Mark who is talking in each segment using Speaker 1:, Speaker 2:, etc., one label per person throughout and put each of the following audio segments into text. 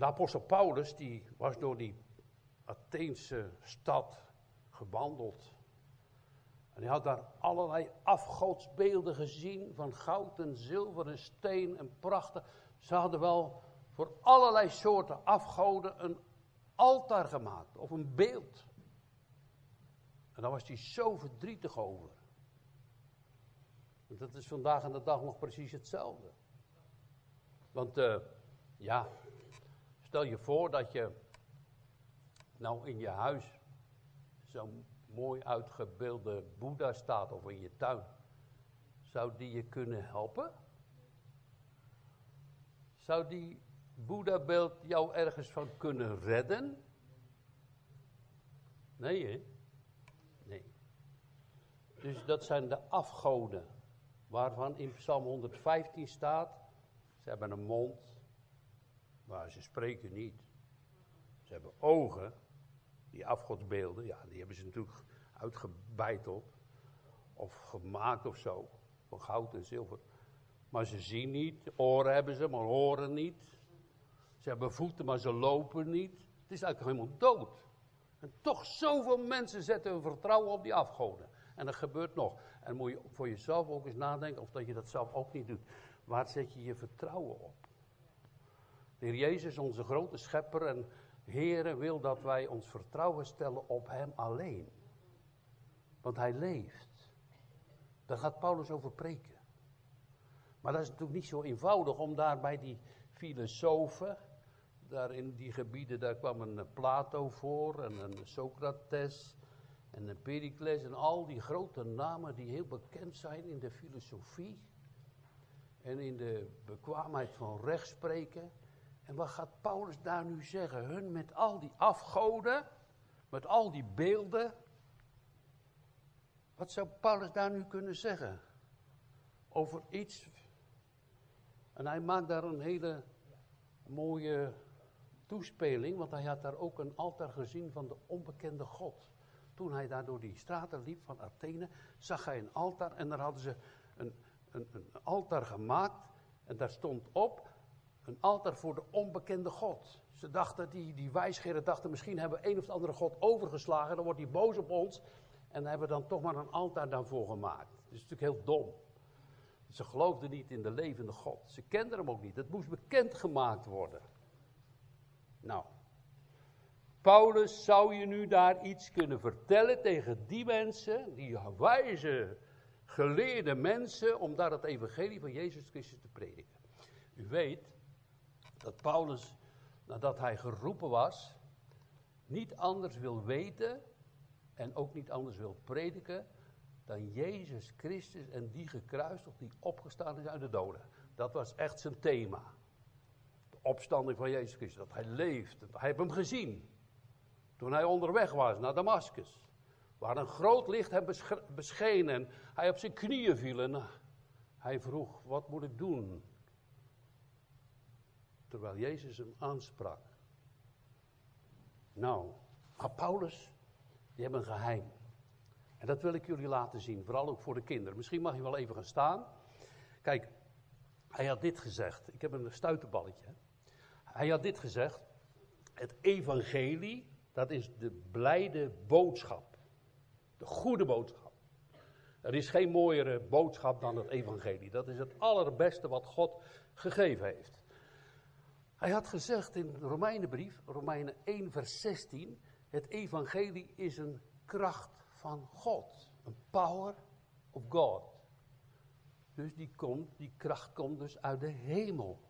Speaker 1: De apostel Paulus, die was door die Atheense stad gewandeld. En hij had daar allerlei afgodsbeelden gezien van goud en zilver en steen en prachten. Ze hadden wel voor allerlei soorten afgoden een altaar gemaakt of een beeld. En daar was hij zo verdrietig over. Dat is vandaag aan de dag nog precies hetzelfde. Want uh, ja, stel je voor dat je nou in je huis zo'n mooi uitgebeelde Boeddha staat of in je tuin. Zou die je kunnen helpen? Zou die Boeddha-beeld jou ergens van kunnen redden? Nee, hè? Nee. Dus dat zijn de afgoden, waarvan in Psalm 115 staat: ze hebben een mond, maar ze spreken niet. Ze hebben ogen, die afgodsbeelden, ja, die hebben ze natuurlijk uitgebeiteld of gemaakt of zo, van goud en zilver. Maar ze zien niet, oren hebben ze, maar horen niet. Ze hebben voeten, maar ze lopen niet. Het is eigenlijk helemaal dood. En toch zoveel mensen zetten hun vertrouwen op die afgoden. En dat gebeurt nog. En moet je voor jezelf ook eens nadenken of dat je dat zelf ook niet doet. Waar zet je je vertrouwen op? De Heer Jezus, onze grote schepper en Heere, wil dat wij ons vertrouwen stellen op Hem alleen. Want Hij leeft. Daar gaat Paulus over preken. Maar dat is natuurlijk niet zo eenvoudig om daar bij die filosofen daar in die gebieden, daar kwam een Plato voor en een Socrates en een Pericles en al die grote namen die heel bekend zijn in de filosofie en in de bekwaamheid van rechtspreken. En wat gaat Paulus daar nu zeggen? Hun met al die afgoden, met al die beelden. Wat zou Paulus daar nu kunnen zeggen? Over iets. En hij maakt daar een hele mooie toespeling, want hij had daar ook een altaar gezien van de onbekende God. Toen hij daar door die straten liep van Athene, zag hij een altaar en daar hadden ze een, een, een altaar gemaakt. En daar stond op een altaar voor de onbekende God. Ze dachten, die, die wijsgeren dachten, misschien hebben we een of andere God overgeslagen, dan wordt hij boos op ons. En hebben we dan toch maar een altaar daarvoor gemaakt. Dat is natuurlijk heel dom. Ze geloofden niet in de levende God. Ze kenden hem ook niet. Het moest bekendgemaakt worden. Nou, Paulus zou je nu daar iets kunnen vertellen tegen die mensen, die wijze, geleerde mensen, om daar het evangelie van Jezus Christus te prediken. U weet dat Paulus, nadat hij geroepen was, niet anders wil weten en ook niet anders wil prediken dan Jezus Christus en die gekruisigd, die opgestaan is uit de doden. Dat was echt zijn thema opstanding van Jezus Christus. Dat hij leeft. Hij heeft hem gezien. Toen hij onderweg was naar Damascus. Waar een groot licht hem bescheen en hij op zijn knieën viel. En hij vroeg, wat moet ik doen? Terwijl Jezus hem aansprak. Nou, Paulus, die hebben een geheim. En dat wil ik jullie laten zien, vooral ook voor de kinderen. Misschien mag je wel even gaan staan. Kijk, hij had dit gezegd. Ik heb een stuiterballetje. Hij had dit gezegd. Het evangelie, dat is de blijde boodschap. De goede boodschap. Er is geen mooiere boodschap dan het evangelie. Dat is het allerbeste wat God gegeven heeft. Hij had gezegd in de Romeinenbrief, Romeinen 1 vers 16, het evangelie is een kracht van God. Een power of God. Dus die, komt, die kracht komt dus uit de hemel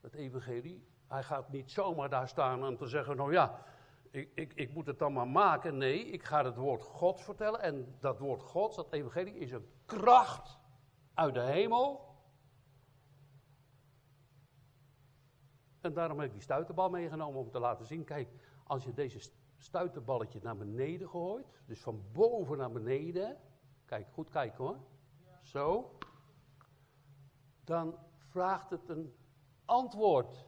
Speaker 1: het evangelie. Hij gaat niet zomaar daar staan om te zeggen, nou ja, ik, ik, ik moet het dan maar maken. Nee, ik ga het woord Gods vertellen. En dat woord Gods, dat evangelie, is een kracht uit de hemel. En daarom heb ik die stuiterbal meegenomen om te laten zien, kijk, als je deze stuiterballetje naar beneden gooit, dus van boven naar beneden, kijk, goed kijken hoor, zo, dan vraagt het een antwoord.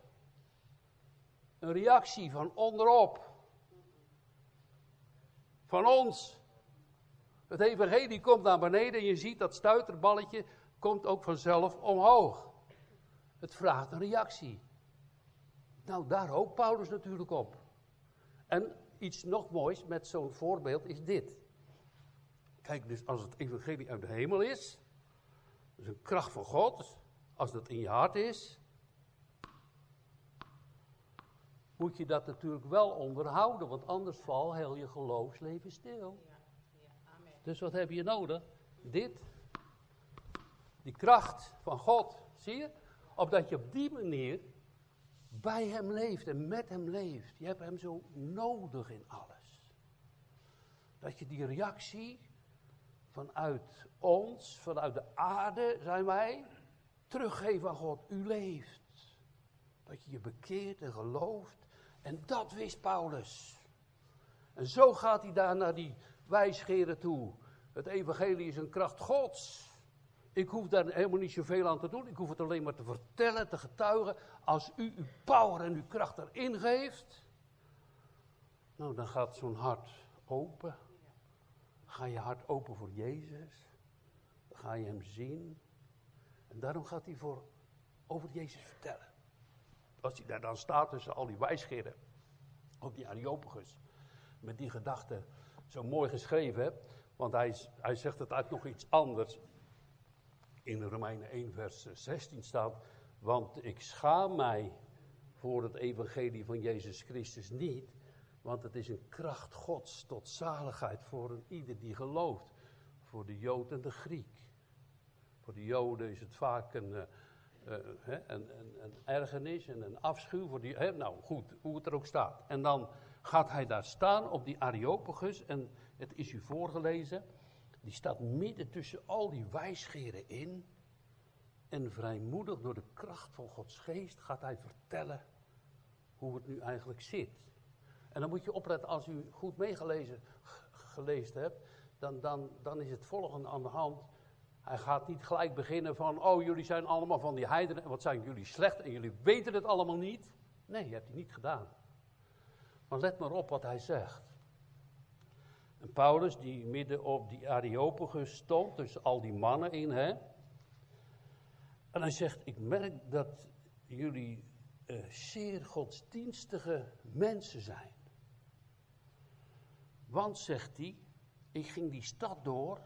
Speaker 1: Een reactie van onderop. Van ons. Het evangelie komt naar beneden en je ziet dat stuiterballetje komt ook vanzelf omhoog. Het vraagt een reactie. Nou, daar hoopt Paulus natuurlijk op. En iets nog moois met zo'n voorbeeld is dit. Kijk, dus als het evangelie uit de hemel is, dus een kracht van God, als dat in je hart is, moet je dat natuurlijk wel onderhouden, want anders valt heel je geloofsleven stil. Ja, ja, amen. Dus wat heb je nodig? Dit, die kracht van God, zie je? Opdat je op die manier bij hem leeft en met hem leeft. Je hebt hem zo nodig in alles. Dat je die reactie vanuit ons, vanuit de aarde zijn wij, teruggeven aan God. U leeft. Dat je je bekeert en gelooft. En dat wist Paulus. En zo gaat hij daar naar die wijsgeren toe. Het evangelie is een kracht Gods. Ik hoef daar helemaal niet zoveel aan te doen. Ik hoef het alleen maar te vertellen, te getuigen. Als u uw power en uw kracht erin geeft, nou dan gaat zo'n hart open. Ga je hart open voor Jezus. Dan ga je hem zien. En daarom gaat hij voor, over Jezus vertellen. Als hij daar dan staat tussen al die wijsgeren, op die Areopagus, met die gedachten zo mooi geschreven. Want hij, hij zegt het uit nog iets anders. In Romeinen 1, vers 16 staat. Want ik schaam mij voor het evangelie van Jezus Christus niet. Want het is een kracht Gods tot zaligheid voor een ieder die gelooft. Voor de Jood en de Griek. Voor de Joden is het vaak een, uh, een, een, een, ergernis en een afschuw. Voor die, nou goed, hoe het er ook staat. En dan gaat hij daar staan op die Areopagus. En het is u voorgelezen. Die staat midden tussen al die wijsgeren in. En vrijmoedig door de kracht van Gods geest gaat hij vertellen hoe het nu eigenlijk zit. En dan moet je opletten, als u goed meegelezen gelezen hebt, dan, dan, dan is het volgende aan de hand. Hij gaat niet gelijk beginnen van, oh jullie zijn allemaal van die heidenen, wat zijn jullie slecht en jullie weten het allemaal niet. Nee, je hebt het niet gedaan. Maar let maar op wat hij zegt. En Paulus, die midden op die Areopagus stond, tussen al die mannen in, hè. En hij zegt, ik merk dat jullie uh, zeer godsdienstige mensen zijn. Want, zegt hij, ik ging die stad door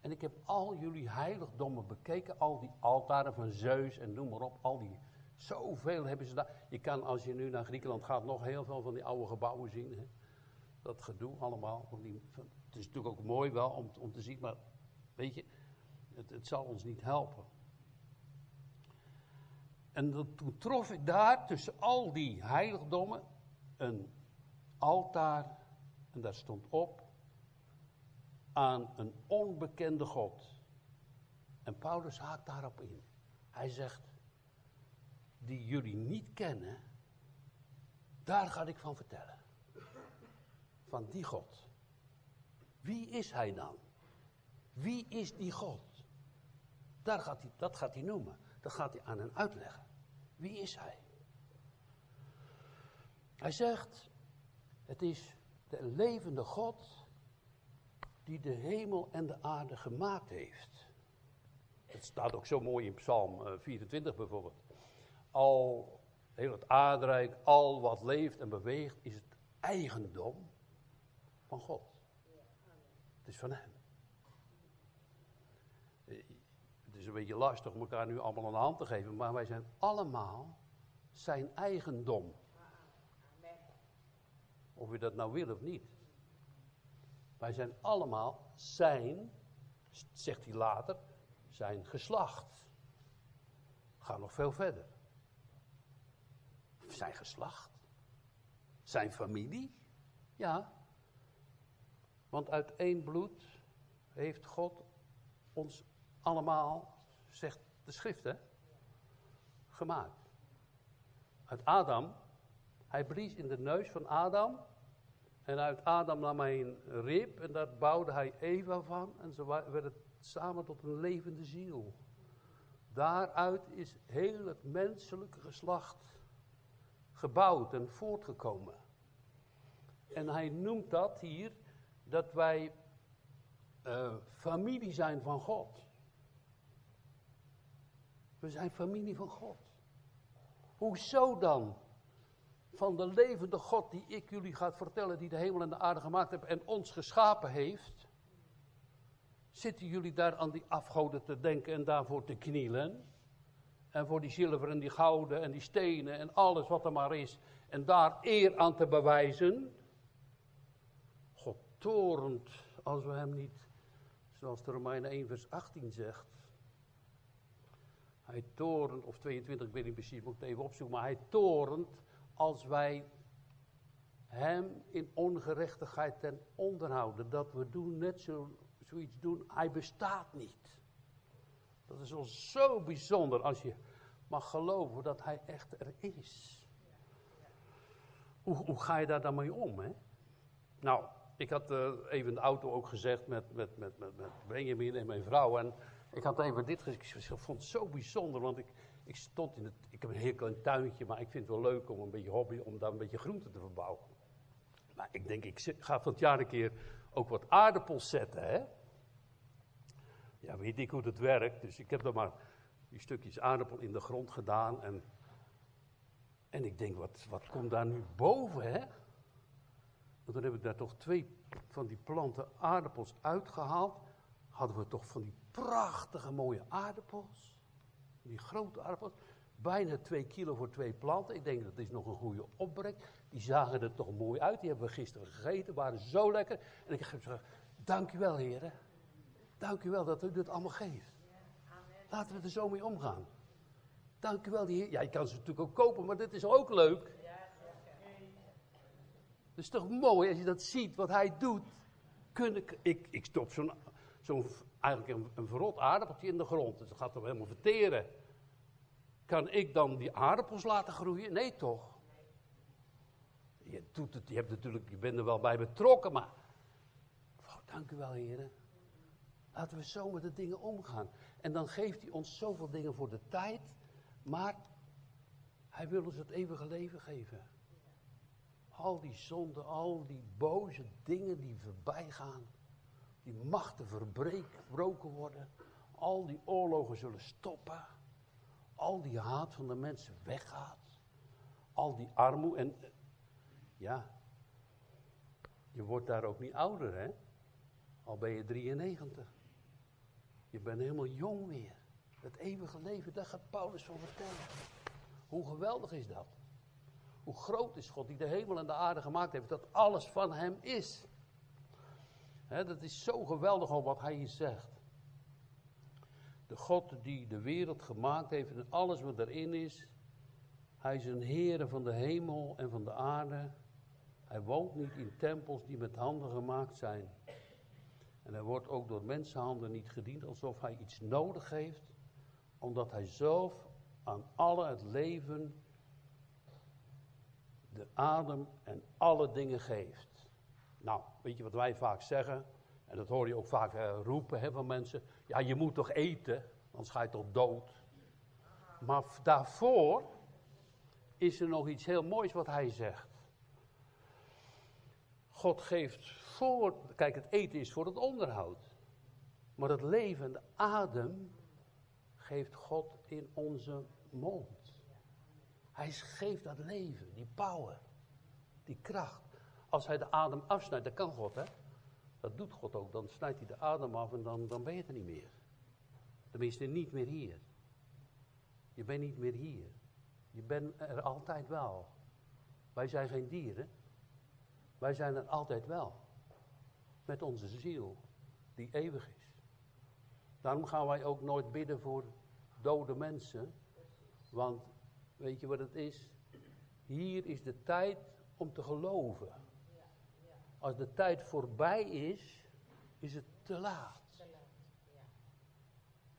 Speaker 1: en ik heb al jullie heiligdommen bekeken, al die altaren van Zeus en noem maar op, al die, zoveel hebben ze daar. Je kan als je nu naar Griekenland gaat nog heel veel van die oude gebouwen zien. Hè? Dat gedoe allemaal. Het is natuurlijk ook mooi wel om, om te zien, maar weet je, het, het zal ons niet helpen. En toen trof ik daar tussen al die heiligdommen een altaar en daar stond op aan een onbekende God. En Paulus haakt daarop in. Hij zegt, die jullie niet kennen, daar ga ik van vertellen. Van die God. Wie is hij dan? Wie is die God? Daar gaat hij, dat gaat hij noemen. Dat gaat hij aan hen uitleggen. Wie is hij? Hij zegt, het is de levende God die de hemel en de aarde gemaakt heeft. Het staat ook zo mooi in Psalm 24 eh, bijvoorbeeld. Al heel het aardrijk, al wat leeft en beweegt, is het eigendom van God. Het is van Hem. Het is een beetje lastig om elkaar nu allemaal een hand te geven, maar wij zijn allemaal zijn eigendom. Of je dat nou wil of niet. Wij zijn allemaal zijn, zegt hij later, zijn geslacht. Ga nog veel verder. Zijn geslacht. Zijn familie. Ja. Want uit één bloed heeft God ons allemaal, zegt de schrift hè, gemaakt. Uit Adam hij blies in de neus van Adam. En uit Adam nam hij een rib en daar bouwde hij Eva van. En ze werden samen tot een levende ziel. Daaruit is heel het menselijke geslacht gebouwd en voortgekomen. En hij noemt dat hier dat wij uh, familie zijn van God. We zijn familie van God. Hoezo dan? van de levende God die ik jullie ga vertellen, die de hemel en de aarde gemaakt heeft en ons geschapen heeft, zitten jullie daar aan die afgoden te denken en daarvoor te knielen? En voor die zilver en die gouden en die stenen en alles wat er maar is, en daar eer aan te bewijzen? God torent als we hem niet, zoals de Romeinen 1 vers 18 zegt, hij torent, of 22, ik weet niet precies, moet ik het even opzoeken, maar hij torent als wij hem in ongerechtigheid ten onderhouden. Dat we doen net zo, zoiets doen, hij bestaat niet. Dat is wel zo bijzonder als je mag geloven dat hij echt er is. Hoe, hoe ga je daar dan mee om, hè? Nou, ik had uh, even de auto ook gezegd met, met, met, met, met Benjamin en mijn vrouw. En ik had even dit gezegd. Ik vond het zo bijzonder, want ik, ik stond in het. Ik heb een heel klein tuintje, maar ik vind het wel leuk om een beetje hobby, om daar een beetje groente te verbouwen. Maar ik denk, ik ga van het jaar een keer ook wat aardappels zetten, hè? Ja, weet ik hoe dat werkt. Dus ik heb dan maar die stukjes aardappel in de grond gedaan. En, en ik denk, wat, wat komt daar nu boven, hè? En toen heb ik daar toch twee van die planten aardappels uitgehaald. Hadden we toch van die prachtige mooie aardappels. Die grote aardappels. Bijna twee kilo voor twee planten. Ik denk dat is nog een goede opbrek. Die zagen er toch mooi uit. Die hebben we gisteren gegeten. Waren zo lekker. En ik heb gezegd, dank u wel heren. Dank u wel dat u dit allemaal geeft. Laten we er zo mee omgaan. Dank u wel, die heer. Ja, je kan ze natuurlijk ook kopen, maar dit is ook leuk. Het is toch mooi als je dat ziet, wat hij doet. Kun ik, ik, stop zo'n, zo'n eigenlijk een, een verrot aardappeltje in de grond. Dus dat gaat toch helemaal verteren. Kan ik dan die aardappels laten groeien? Nee, toch? Je, doet het, je, hebt natuurlijk, je bent er wel bij betrokken, maar. Dank u wel, heren. Laten we zo met de dingen omgaan. En dan geeft hij ons zoveel dingen voor de tijd, maar hij wil ons het eeuwige leven geven. Al die zonden, al die boze dingen die voorbij gaan, die machten verbroken worden, al die oorlogen zullen stoppen, al die haat van de mensen weggaat, al die armoede en ja, je wordt daar ook niet ouder hè, al ben je 93. Je bent helemaal jong weer. Het eeuwige leven, daar gaat Paulus van vertellen. Hoe geweldig is dat? Hoe groot is God die de hemel en de aarde gemaakt heeft, dat alles van Hem is. dat is zo geweldig al wat Hij hier zegt. De God die de wereld gemaakt heeft en alles wat erin is. Hij is een Heer van de hemel en van de aarde. Hij woont niet in tempels die met handen gemaakt zijn. En hij wordt ook door mensenhanden niet gediend alsof hij iets nodig heeft, omdat hij zelf aan alle het leven, de adem en alle dingen geeft. Nou, weet je wat wij vaak zeggen? En dat hoor je ook vaak uh, roepen hè, van mensen. Ja, je moet toch eten, anders ga je toch dood. Maar daarvoor is er nog iets heel moois wat hij zegt. God geeft voor, kijk, het eten is voor het onderhoud. Maar het leven, de adem, geeft God in onze mond. Hij geeft dat leven, die power, die kracht. Als hij de adem afsnijdt, dat kan God, hè? Dat doet God ook. Dan snijdt hij de adem af en dan, dan ben je er niet meer. Tenminste, niet meer hier. Je bent niet meer hier. Je bent er altijd wel. Wij zijn geen dieren. Wij zijn er altijd wel met onze ziel, die eeuwig is. Daarom gaan wij ook nooit bidden voor dode mensen, want weet je wat het is? Hier is de tijd om te geloven. Als de tijd voorbij is, is het te laat.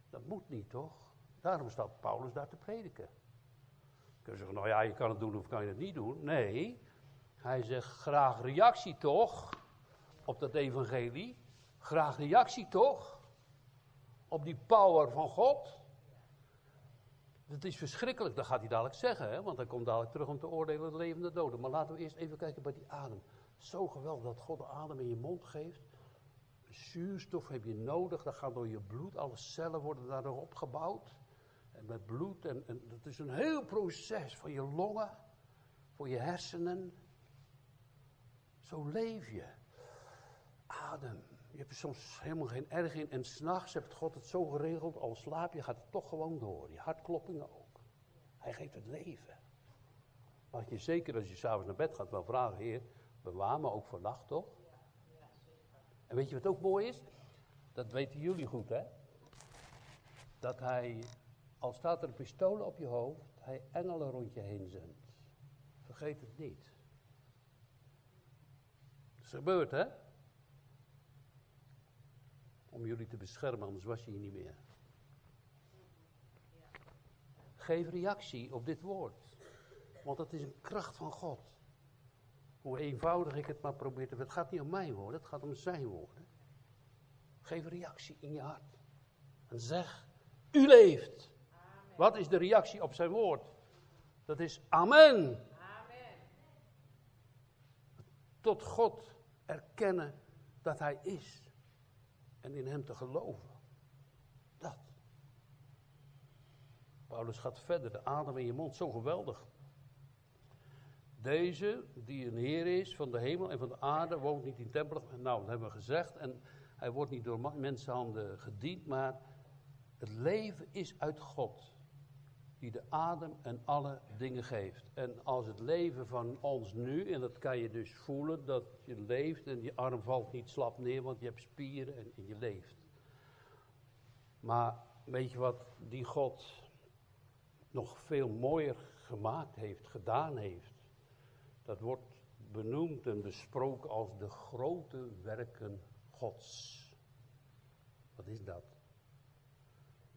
Speaker 1: Dat moet niet, toch? Daarom staat Paulus daar te prediken. Kun je zeggen, nou ja, je kan het doen of kan je het niet doen? Nee, hij zegt graag reactie toch? op dat evangelie. Graag reactie toch? Op die power van God. Het is verschrikkelijk, dat gaat hij dadelijk zeggen, hè? want hij komt dadelijk terug om te oordelen de levende doden. Maar laten we eerst even kijken bij die adem. Zo geweldig dat God de adem in je mond geeft. Zuurstof heb je nodig, dat gaat door je bloed. Alle cellen worden daardoor opgebouwd. En met bloed, en, en dat is een heel proces van je longen. voor je hersenen. Zo leef je. Adem. Je hebt er soms helemaal geen erg in. En s'nachts heeft God het zo geregeld, al slaap je, gaat het toch gewoon door. Je hartkloppingen ook. Hij geeft het leven. Mag je zeker als je s'avonds naar bed gaat wel vragen, Heer, bewaar me ook vannacht, toch? En weet je wat ook mooi is? Dat weten jullie goed, hè? Dat hij, al staat er een pistool op je hoofd, hij engelen rond je heen zendt. Vergeet het niet. Het is gebeurd, hè? Om jullie te beschermen, anders was je hier niet meer. Geef reactie op dit woord. Want het is een kracht van God. Hoe eenvoudig ik het maar probeer te... Het gaat niet om mijn woorden, het gaat om zijn woorden. Geef reactie in je hart. En zeg, u leeft. Amen. Wat is de reactie op zijn woord? Dat is amen. amen. Tot God erkennen dat hij is. En in hem te geloven. Dat. Paulus gaat verder, de adem in je mond, zo geweldig. Deze, die een Heer is van de hemel en van de aarde, woont niet in tempelen. Nou, dat hebben we gezegd. En hij wordt niet door mensenhanden gediend, maar het leven is uit God. Die de adem en alle dingen geeft. En als het leven van ons nu, en dat kan je dus voelen, dat je leeft en je arm valt niet slap neer, want je hebt spieren en, en je leeft. Maar weet je wat die God nog veel mooier gemaakt heeft, gedaan heeft? Dat wordt benoemd en besproken als de grote werken Gods. Wat is dat?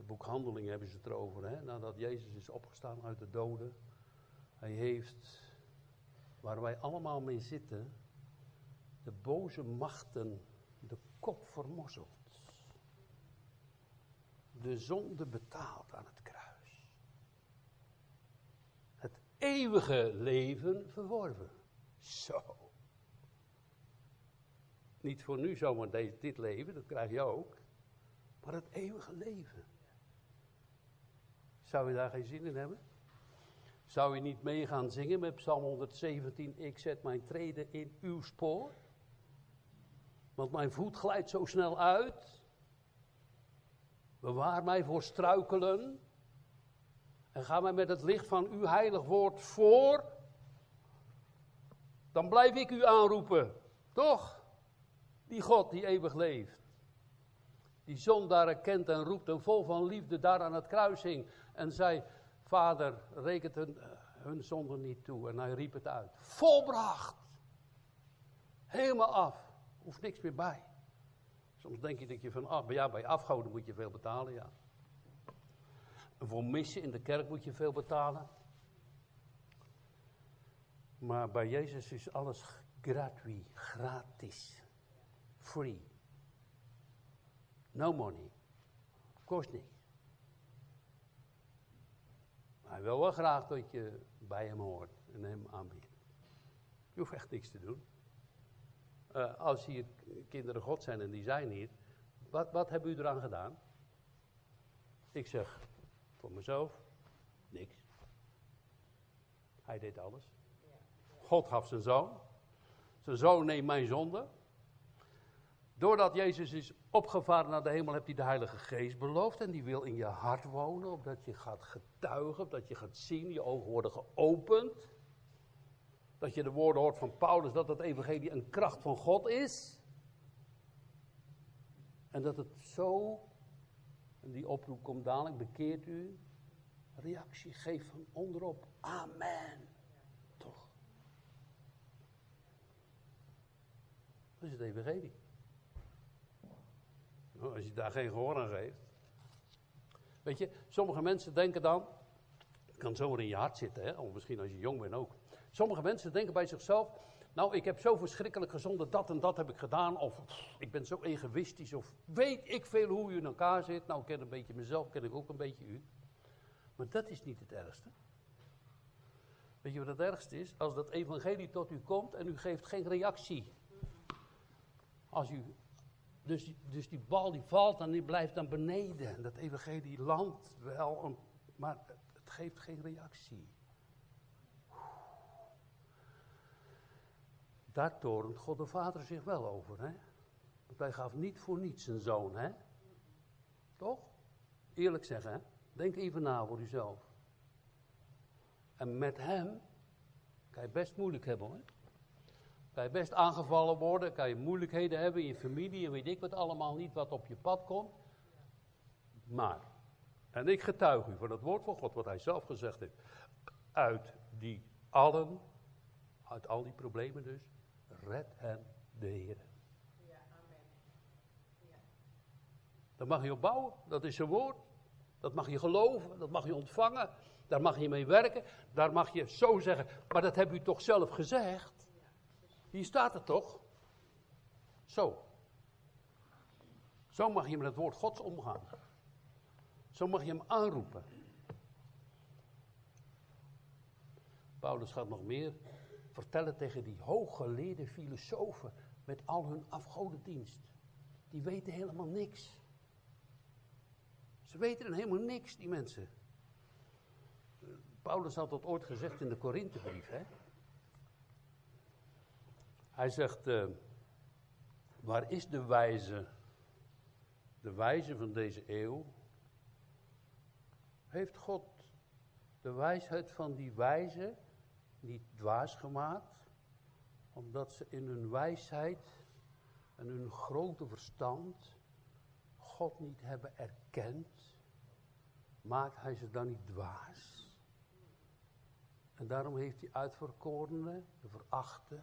Speaker 1: Het boek Handelingen hebben ze het erover, hè? nadat Jezus is opgestaan uit de doden. Hij heeft, waar wij allemaal mee zitten, de boze machten de kop vermozzeld. De zonde betaald aan het kruis. Het eeuwige leven verworven. Zo. Niet voor nu zomaar dit leven, dat krijg je ook. Maar het eeuwige leven. Zou je daar geen zin in hebben? Zou je niet mee gaan zingen met Psalm 117? Ik zet mijn treden in uw spoor. Want mijn voet glijdt zo snel uit. Bewaar mij voor struikelen. En ga mij met het licht van uw heilig woord voor. Dan blijf ik u aanroepen. Toch? Die God die eeuwig leeft. Die zondaren kent en roept en vol van liefde daar aan het kruis hing. En zei, vader, rekent hun, hun zonde niet toe. En hij riep het uit. Volbracht. Helemaal af. Hoeft niks meer bij. Soms denk je dat je van af, ja, bij afgoden moet je veel betalen, ja. En voor missen in de kerk moet je veel betalen. Maar bij Jezus is alles gratuit, gratis, free. No money. Kost niks. Maar hij wil wel graag dat je bij hem hoort en hem aanbiedt. Je hoeft echt niks te doen. Uh, als hier kinderen God zijn en die zijn hier, wat, wat hebben u eraan gedaan? Ik zeg, voor mezelf, niks. Hij deed alles. God gaf zijn zoon. Zijn zoon neemt mijn zonde. Doordat Jezus is opgevaren naar de hemel, hebt hij de Heilige Geest beloofd. En die wil in je hart wonen, opdat je gaat getuigen, dat je gaat zien, je ogen worden geopend. Dat je de woorden hoort van Paulus, dat het evangelie een kracht van God is. En dat het zo, en die oproep komt dadelijk, bekeert u. Reactie geeft van onderop, amen. Toch? Dat is het evangelie. Als je daar geen gehoor aan geeft. Weet je, sommige mensen denken dan, het kan zomaar in je hart zitten, hè? of misschien als je jong bent ook. Sommige mensen denken bij zichzelf, nou ik heb zo verschrikkelijk gezonde, dat en dat heb ik gedaan, of ik ben zo egoïstisch, of weet ik veel hoe u in elkaar zit. Nou, ik ken een beetje mezelf, ken ik ook een beetje u. Maar dat is niet het ergste. Weet je wat het ergste is? Als dat evangelie tot u komt en u geeft geen reactie. Als u dus, dus die bal die valt en die blijft dan beneden. Dat evangelie landt wel, maar het geeft geen reactie. Daar torent God de Vader zich wel over, hè? Want hij gaf niet voor niets een zoon, hè? Toch? Eerlijk zeggen, hè? Denk even na voor uzelf. En met hem kan je best moeilijk hebben, hoor. Kan je best aangevallen worden, kan je moeilijkheden hebben in je familie en weet ik wat allemaal niet wat op je pad komt. Maar, en ik getuig u van het woord van God, wat hij zelf gezegd heeft, uit die allen, uit al die problemen dus, red hen de Heer. Ja, amen. Ja. Daar mag je op bouwen, dat is zijn woord. Dat mag je geloven, dat mag je ontvangen, daar mag je mee werken, daar mag je zo zeggen, maar dat heb u toch zelf gezegd? Hier staat het toch? Zo. Zo mag je met het woord Gods omgaan. Zo mag je hem aanroepen. Paulus gaat nog meer vertellen tegen die hooggeleerde filosofen met al hun afgodendienst. Die weten helemaal niks. Ze weten helemaal niks, die mensen. Paulus had dat ooit gezegd in de Korinthebrief. Hè? Hij zegt, uh, waar is de wijze? De wijze van deze eeuw. Heeft God de wijsheid van die wijze niet dwaas gemaakt? Omdat ze in hun wijsheid en hun grote verstand God niet hebben erkend, maakt hij ze dan niet dwaas? En daarom heeft hij uitverkorene, de verachte,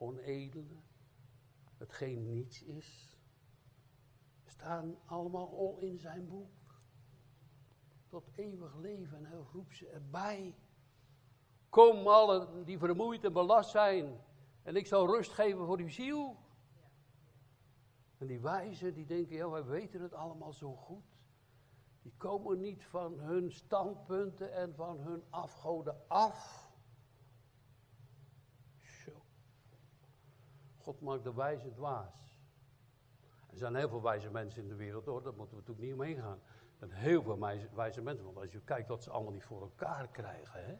Speaker 1: onedele, hetgeen niets is, staan allemaal al in zijn boek. Tot eeuwig leven en hij roept ze erbij. Kom allen die vermoeid en belast zijn en ik zal rust geven voor uw ziel. En die wijzen die denken, ja wij weten het allemaal zo goed. Die komen niet van hun standpunten en van hun afgoden af. God maakt de wijze dwaas. Er zijn heel veel wijze mensen in de wereld hoor, daar moeten we natuurlijk niet omheen gaan. Er zijn heel veel wijze mensen, want als je kijkt wat ze allemaal niet voor elkaar krijgen. Hè?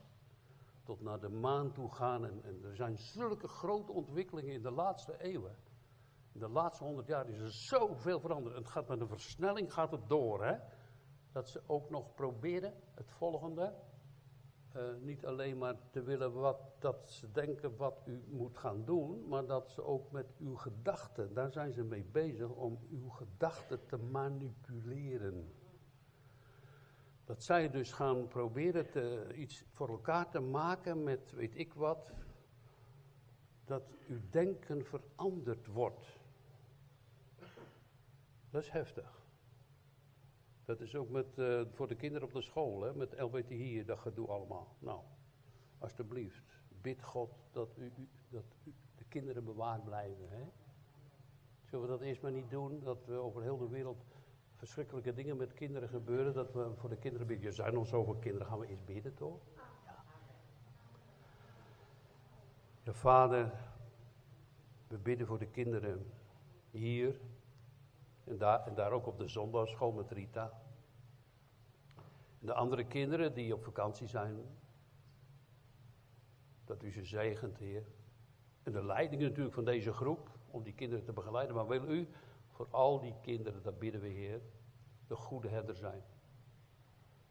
Speaker 1: Tot naar de maan toe gaan. En, er zijn zulke grote ontwikkelingen in de laatste eeuwen. In de laatste honderd jaar is er zoveel veranderd. Het gaat met een versnelling gaat het door. Hè? Dat ze ook nog proberen het volgende. Uh, niet alleen maar te willen wat, dat ze denken wat u moet gaan doen, maar dat ze ook met uw gedachten, daar zijn ze mee bezig om uw gedachten te manipuleren. Dat zij dus gaan proberen te, iets voor elkaar te maken met weet ik wat, dat uw denken veranderd wordt. Dat is heftig. Dat is ook met, uh, voor de kinderen op de school, hè, met LBTI, dat gedoe allemaal. Nou, alsjeblieft, bid God dat, u, dat de kinderen bewaard blijven. Hè? Zullen we dat eerst maar niet doen, dat we over heel de wereld verschrikkelijke dingen met kinderen gebeuren, dat we voor de kinderen bidden. Er zijn nog zoveel kinderen, gaan we eens bidden toch? Ja. ja, vader, we bidden voor de kinderen hier en daar, en daar ook op de zondagschool met Rita. En de andere kinderen die op vakantie zijn. Dat u ze zegent, Heer. En de leiding natuurlijk van deze groep, om die kinderen te begeleiden. Maar wil u voor al die kinderen, dat bidden we, Heer, de goede herder zijn.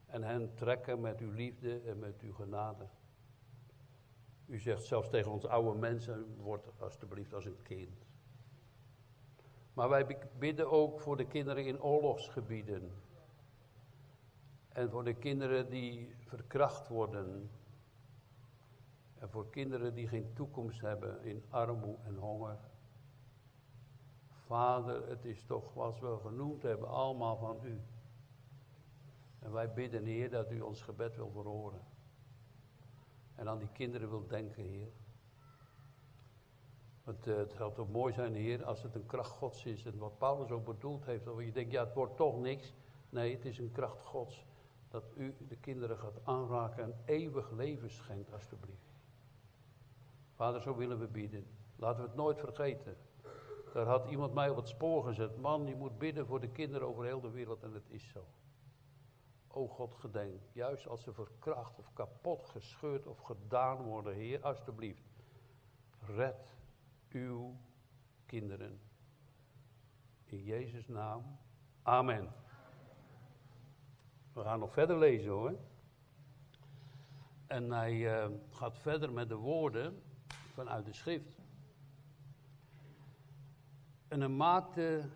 Speaker 1: En hen trekken met uw liefde en met uw genade. U zegt zelfs tegen ons oude mensen, word alstublieft als een kind. Maar wij bidden ook voor de kinderen in oorlogsgebieden. En voor de kinderen die verkracht worden. En voor kinderen die geen toekomst hebben in armoede en honger. Vader, het is toch wat we genoemd hebben, allemaal van u. En wij bidden, Heer, dat u ons gebed wil verhoren. En aan die kinderen wil denken, Heer. Uh, het zou toch mooi zijn, Heer, als het een kracht Gods is. En wat Paulus ook bedoeld heeft, dat je denkt, ja, het wordt toch niks. Nee, het is een kracht Gods. Dat u de kinderen gaat aanraken en eeuwig leven schenkt, alstublieft. Vader, zo willen we bieden. Laten we het nooit vergeten. Daar had iemand mij op het spoor gezet. Man, je moet bidden voor de kinderen over heel de wereld en het is zo. O God, gedenk, juist als ze verkracht of kapot gescheurd of gedaan worden, Heer, alstublieft. red uw kinderen. In Jezus' naam. Amen. We gaan nog verder lezen hoor. En hij uh, gaat verder met de woorden vanuit de schrift. En hij maakte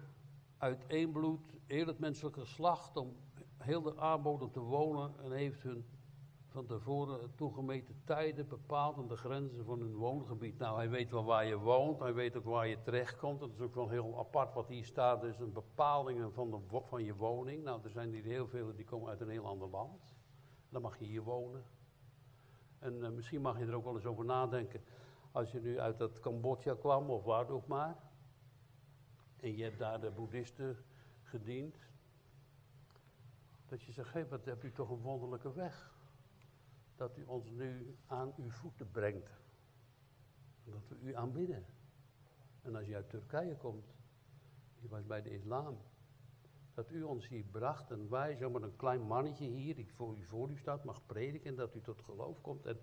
Speaker 1: uit één bloed heel het menselijke geslacht om heel de aardbodem te wonen en heeft hun van tevoren toegemeten tijden bepaald en de grenzen van hun woongebied. Nou, hij weet wel waar je woont, hij weet ook waar je terechtkomt. Dat is ook wel heel apart wat hier staat, dus een bepaling van, de, van je woning. Nou, er zijn hier heel veel die komen uit een heel ander land. Dan mag je hier wonen. En uh, misschien mag je er ook wel eens over nadenken. Als je nu uit dat Cambodja kwam, of waar ook maar. En je hebt daar de boeddhisten gediend. Dat je zegt, hé, hey, wat heb u toch een wonderlijke weg dat u ons nu aan uw voeten brengt. Dat we u aanbidden. En als je uit Turkije komt, je was bij de islam, dat u ons hier bracht en wij, zomaar een klein mannetje hier, die voor u voor u staat, mag prediken, dat u tot geloof komt en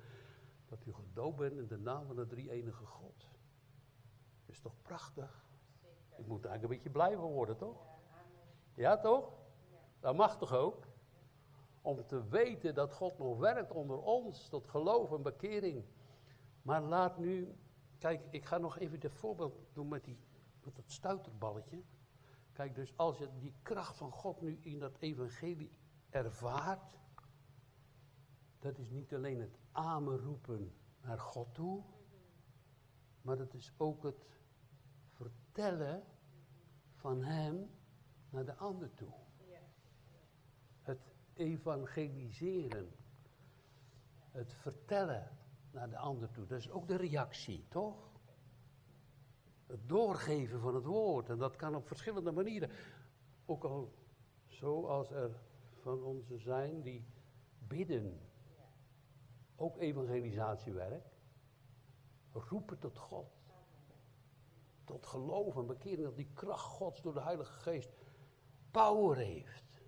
Speaker 1: dat u gedoopt bent in de naam van de drie enige God. Dat is toch prachtig? Ik moet eigenlijk een beetje blij van worden, toch? Ja, toch? Dat mag toch ook? Om te weten dat God nog werkt onder ons, tot geloof en bekering. Maar laat nu, kijk, ik ga nog even dit voorbeeld doen met, die, met dat stuiterballetje. Kijk, dus als je die kracht van God nu in dat evangelie ervaart, dat is niet alleen het roepen naar God toe, maar dat is ook het vertellen van Hem naar de ander toe. Evangeliseren. Het vertellen naar de ander toe. Dat is ook de reactie, toch? Het doorgeven van het woord. En dat kan op verschillende manieren. Ook al zoals er van onze zijn die bidden. Ook evangelisatiewerk. Roepen tot God. Tot geloof en. Dat die kracht Gods door de Heilige Geest power heeft.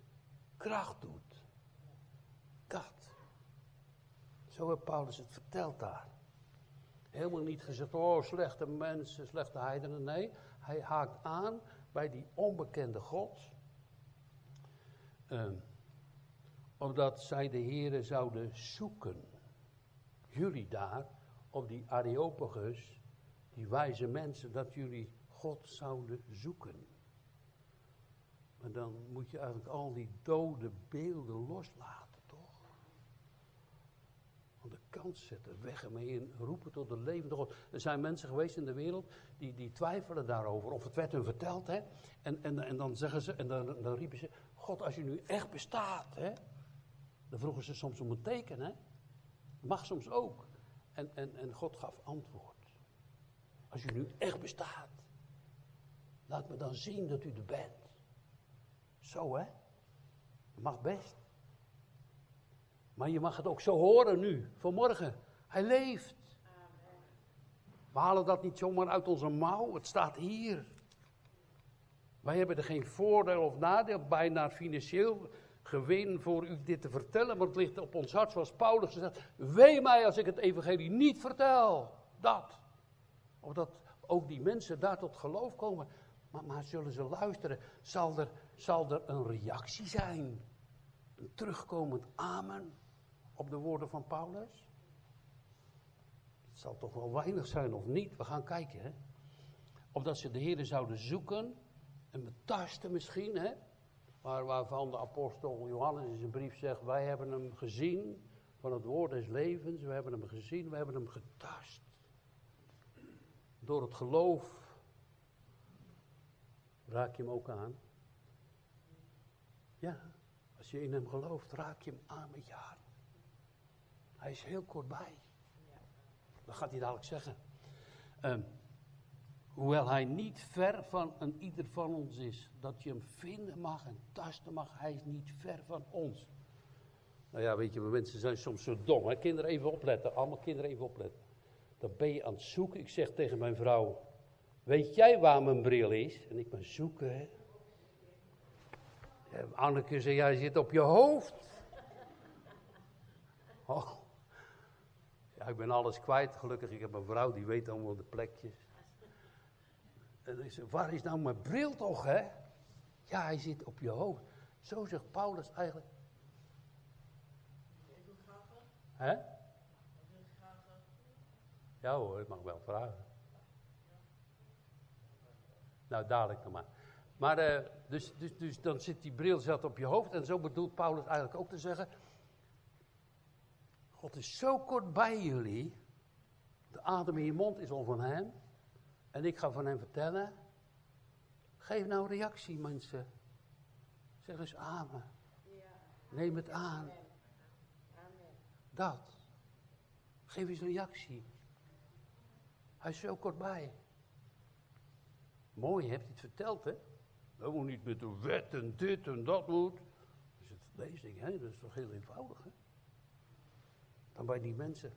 Speaker 1: Kracht doet. Zo heeft Paulus het verteld daar. Helemaal niet gezegd, oh slechte mensen, slechte heidenen. Nee, hij haakt aan bij die onbekende God. Uh, omdat zij de heren zouden zoeken. Jullie daar, op die Areopagus, die wijze mensen, dat jullie God zouden zoeken. Maar dan moet je eigenlijk al die dode beelden loslaten kant zetten, weg ermee in, roepen tot de levende God. Er zijn mensen geweest in de wereld die, die twijfelen daarover, of het werd hun verteld, hè. En, en, en dan zeggen ze, en dan, riepen ze, God, als je nu echt bestaat, hè. Dan vroegen ze soms om een teken, hè. Mag soms ook. En, en, en God gaf antwoord. Als je nu echt bestaat, laat me dan zien dat u er bent. Zo, hè. Mag best. Maar je mag het ook zo horen nu, vanmorgen. Hij leeft. We halen dat niet zomaar uit onze mouw, het staat hier. Wij hebben er geen voordeel of nadeel bij naar financieel gewin voor u dit te vertellen, maar het ligt op ons hart, zoals Paulus gezegd. Wee mij als ik het evangelie niet vertel. Dat. Of dat ook die mensen daar tot geloof komen. Maar, maar zullen ze luisteren? Zal er, zal er een reactie zijn? Een terugkomend amen? Op de woorden van Paulus? Het zal toch wel weinig zijn of niet? We gaan kijken. Hè? Of dat ze de Heer zouden zoeken en betasten misschien. Hè? Maar waarvan de apostel Johannes in zijn brief zegt: Wij hebben hem gezien van het woord des levens. We hebben hem gezien, we hebben hem getast. Door het geloof raak je hem ook aan. Ja, als je in hem gelooft, raak je hem aan met je hart. Hij is heel kortbij. Dat gaat hij dadelijk zeggen. Ehm, hoewel hij niet ver van een ieder van ons is, dat je hem vinden mag en tasten mag, hij is niet ver van ons. Nou ja, weet je, mensen zijn soms zo dom. Hè? Kinderen even opletten, allemaal kinderen even opletten. Dan ben je aan het zoeken. Ik zeg tegen mijn vrouw, weet jij waar mijn bril is? En ik ben zoeken, hè. Ja, Anneke zei, jij zit op je hoofd. Oh. Ja, ik ben alles kwijt, gelukkig. Ik heb een vrouw die weet allemaal de plekjes. En ik zeg, waar is nou mijn bril toch, hè? Ja, hij zit op je hoofd. Zo zegt Paulus eigenlijk. Hè? Ja hoor, ik mag wel vragen. Nou, dadelijk nog maar. Maar uh, dus, dus, dus dan zit die bril zat op je hoofd. En zo bedoelt Paulus eigenlijk ook te zeggen. God is zo kort bij jullie. De adem in je mond is al van hem. En ik ga van hem vertellen. Geef nou reactie, mensen. Zeg eens amen. Neem het aan. Dat. Geef eens reactie. Hij is zo kort bij. Mooi, heb je het verteld, hè? Dat moet niet met de wet en dit en dat moet. Dus het lees ik, hè? Dat is toch heel eenvoudig, hè? Dan bij die mensen.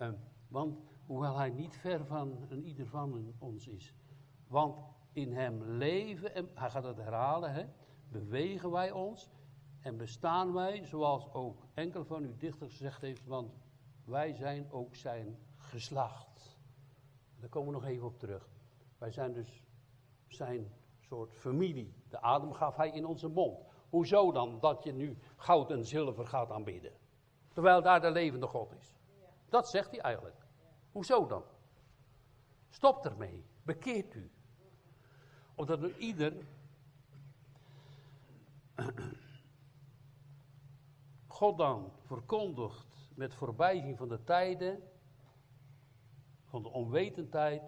Speaker 1: Um, want hoewel hij niet ver van een ieder van ons is. Want in hem leven, en hij gaat het herhalen, hè? bewegen wij ons en bestaan wij, zoals ook enkel van u dichter gezegd heeft, want wij zijn ook zijn geslacht. Daar komen we nog even op terug. Wij zijn dus zijn soort familie. De adem gaf hij in onze mond. Hoezo dan dat je nu goud en zilver gaat aanbidden? Terwijl daar de levende God is. Dat zegt hij eigenlijk. Hoezo dan? Stop ermee. Bekeert u. Omdat nu ieder God dan verkondigt met voorbijzien van de tijden, van de onwetendheid,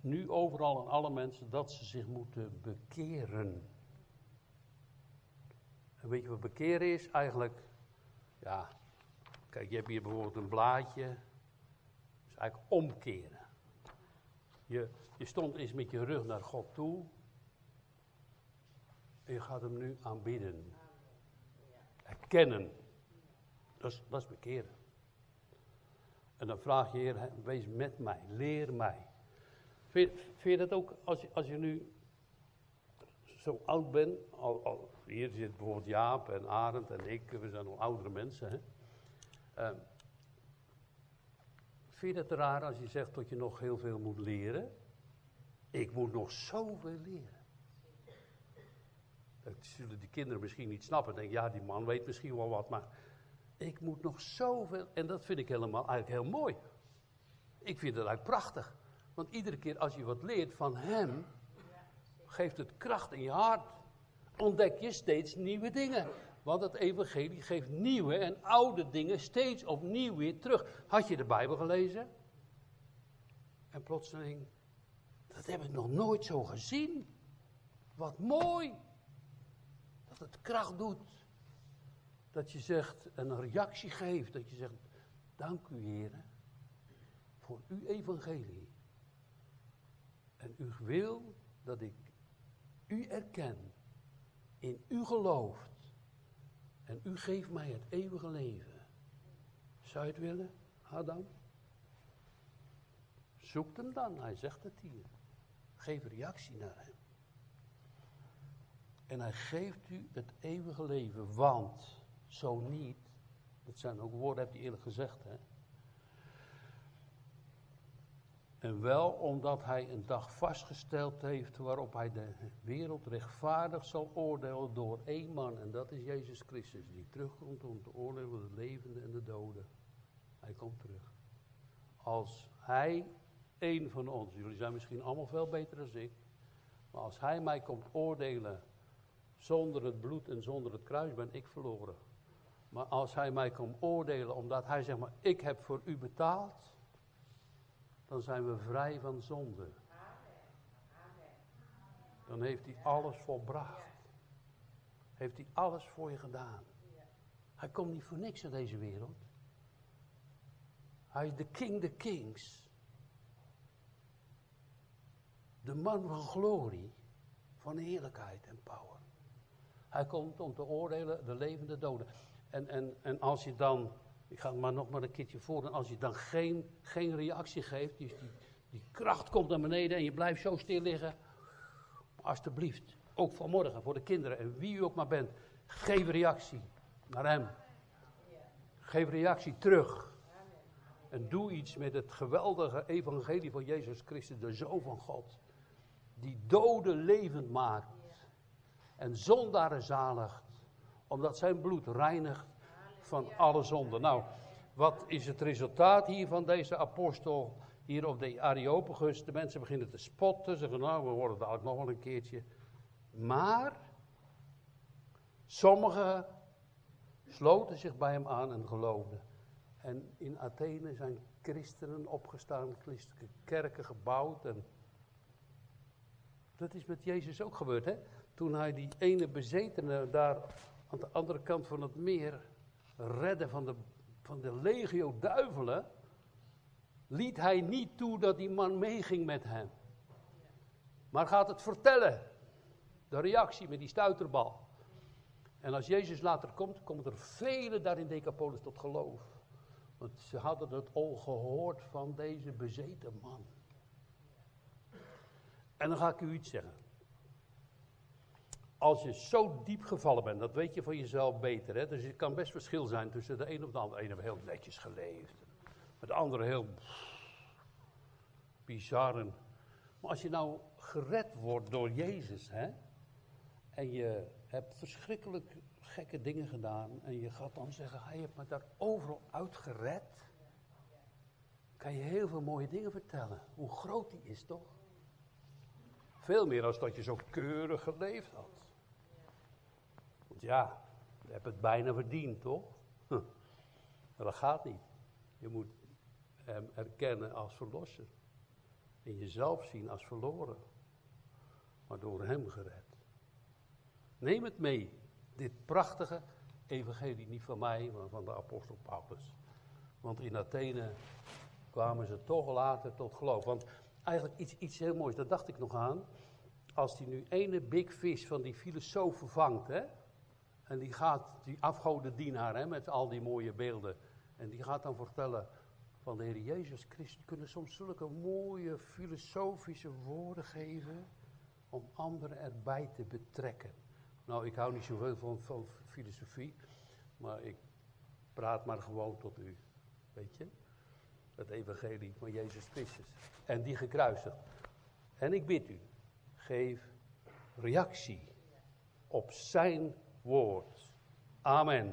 Speaker 1: nu overal aan alle mensen, dat ze zich moeten bekeren. En weet je wat bekeren is? Eigenlijk, ja, kijk, je hebt hier bijvoorbeeld een blaadje, dat is eigenlijk omkeren. Je, je stond eens met je rug naar God toe, en je gaat hem nu aanbidden. Erkennen. Dat is, dat bekeren. En dan vraag je, Heer, wees met mij, leer mij. Vind, vind je dat ook, als je, als je nu zo oud bent, al, al, hier zit bijvoorbeeld Jaap en Arend en ik, we zijn al oudere mensen. Hè? Uh, vind je het raar als je zegt dat je nog heel veel moet leren? Ik moet nog zoveel leren. Dat zullen die kinderen misschien niet snappen. Denk, ja, die man weet misschien wel wat, maar ik moet nog zoveel. En dat vind ik helemaal eigenlijk heel mooi. Ik vind het eigenlijk prachtig. Want iedere keer als je wat leert van hem, geeft het kracht in je hart. Ontdek je steeds nieuwe dingen. Want het evangelie geeft nieuwe en oude dingen steeds opnieuw weer terug. Had je de Bijbel gelezen? En plotseling, dat heb ik nog nooit zo gezien. Wat mooi dat het kracht doet. Dat je zegt, een reactie geeft, dat je zegt, dank u Heer, voor uw evangelie. En u wil dat ik u erken, in u gelooft. En u geeft mij het eeuwige leven. Zou je het willen, Adam? Zoek hem dan, hij zegt het hier. Geef reactie naar hem. En hij geeft u het eeuwige leven, want zo niet, dat zijn ook woorden, heb je eerlijk gezegd, hè. En wel omdat hij een dag vastgesteld heeft waarop hij de wereld rechtvaardig zal oordelen door één man. En dat is Jezus Christus, die terugkomt om te oordelen de levenden en de doden. Hij komt terug. Als hij, één van ons, jullie zijn misschien allemaal veel beter dan ik, maar als hij mij komt oordelen zonder het bloed en zonder het kruis ben ik verloren. Maar als hij mij kan oordelen omdat hij zegt maar ik heb voor u betaald, dan zijn we vrij van zonde. Dan heeft hij alles volbracht. Heeft hij alles voor je gedaan. Hij komt niet voor niks in deze wereld. Hij is de King the Kings. De man van glorie, van heerlijkheid en power. Hij komt om te oordelen de levende doden. En, en, en als je dan, ik ga maar nog maar een keertje voor, en als je dan geen, geen reactie geeft, die, die, die kracht komt naar beneden en je blijft zo stil liggen, alsjeblieft, ook vanmorgen voor de kinderen en wie u ook maar bent, geef reactie naar hem. Geef reactie terug. En doe iets met het geweldige evangelie van Jezus Christus, de Zoon van God. Die doden levend maakt. En zondaren zaligt. Omdat zijn bloed reinigt van alle zonden. Nou, wat is het resultaat hier van deze apostel? Hier op de Areopagus. De mensen beginnen te spotten. Zeggen, nou, we worden dadelijk nog wel een keertje. Maar, sommigen sloten zich bij hem aan en geloofden. En in Athene zijn christenen opgestaan, christelijke kerken gebouwd. En dat is met Jezus ook gebeurd, hè? Toen hij die ene bezetene daar aan de andere kant van het meer redde van de, van de legio duivelen, liet hij niet toe dat die man meeging met hem. Maar gaat het vertellen. De reactie met die stuiterbal. En als Jezus later komt, komen er velen daar in Decapolis tot geloof. Want ze hadden het al gehoord van deze bezeten man. En dan ga ik u iets zeggen. Als je zo diep gevallen bent, dat weet je van jezelf beter. Hè? Dus het kan best verschil zijn tussen de een of de ander. De ene heeft heel netjes geleefd. met de andere heel bizar. Maar als je nou gered wordt door Jezus, hè? en je hebt verschrikkelijk gekke dingen gedaan en je gaat dan zeggen, hij heeft me daar overal uitgered, kan je heel veel mooie dingen vertellen. Hoe groot die is toch? Veel meer als dat je zo keurig geleefd had. Ja, je hebt het bijna verdiend, toch? Maar dat gaat niet. Je moet hem erkennen als verlosser. En jezelf zien als verloren. Maar door hem gered. Neem het mee dit prachtige evangelie, niet van mij, maar van de apostel Paulus. Want in Athene kwamen ze toch later tot geloof. Want eigenlijk iets, iets heel moois, daar dacht ik nog aan. Als die nu ene big fish van die filosoof vervangt, hè, en die gaat, die afgodendienaar, hè, met al die mooie beelden, en die gaat dan vertellen van de Heer Jezus Christus, kunnen soms zulke mooie filosofische woorden geven om anderen erbij te betrekken. Nou, ik hou niet zoveel van, van filosofie, maar ik praat maar gewoon tot u. Weet je? Het evangelie van Jezus Christus. En die gekruisigd. En ik bid u, geef reactie op zijn woord. Amen.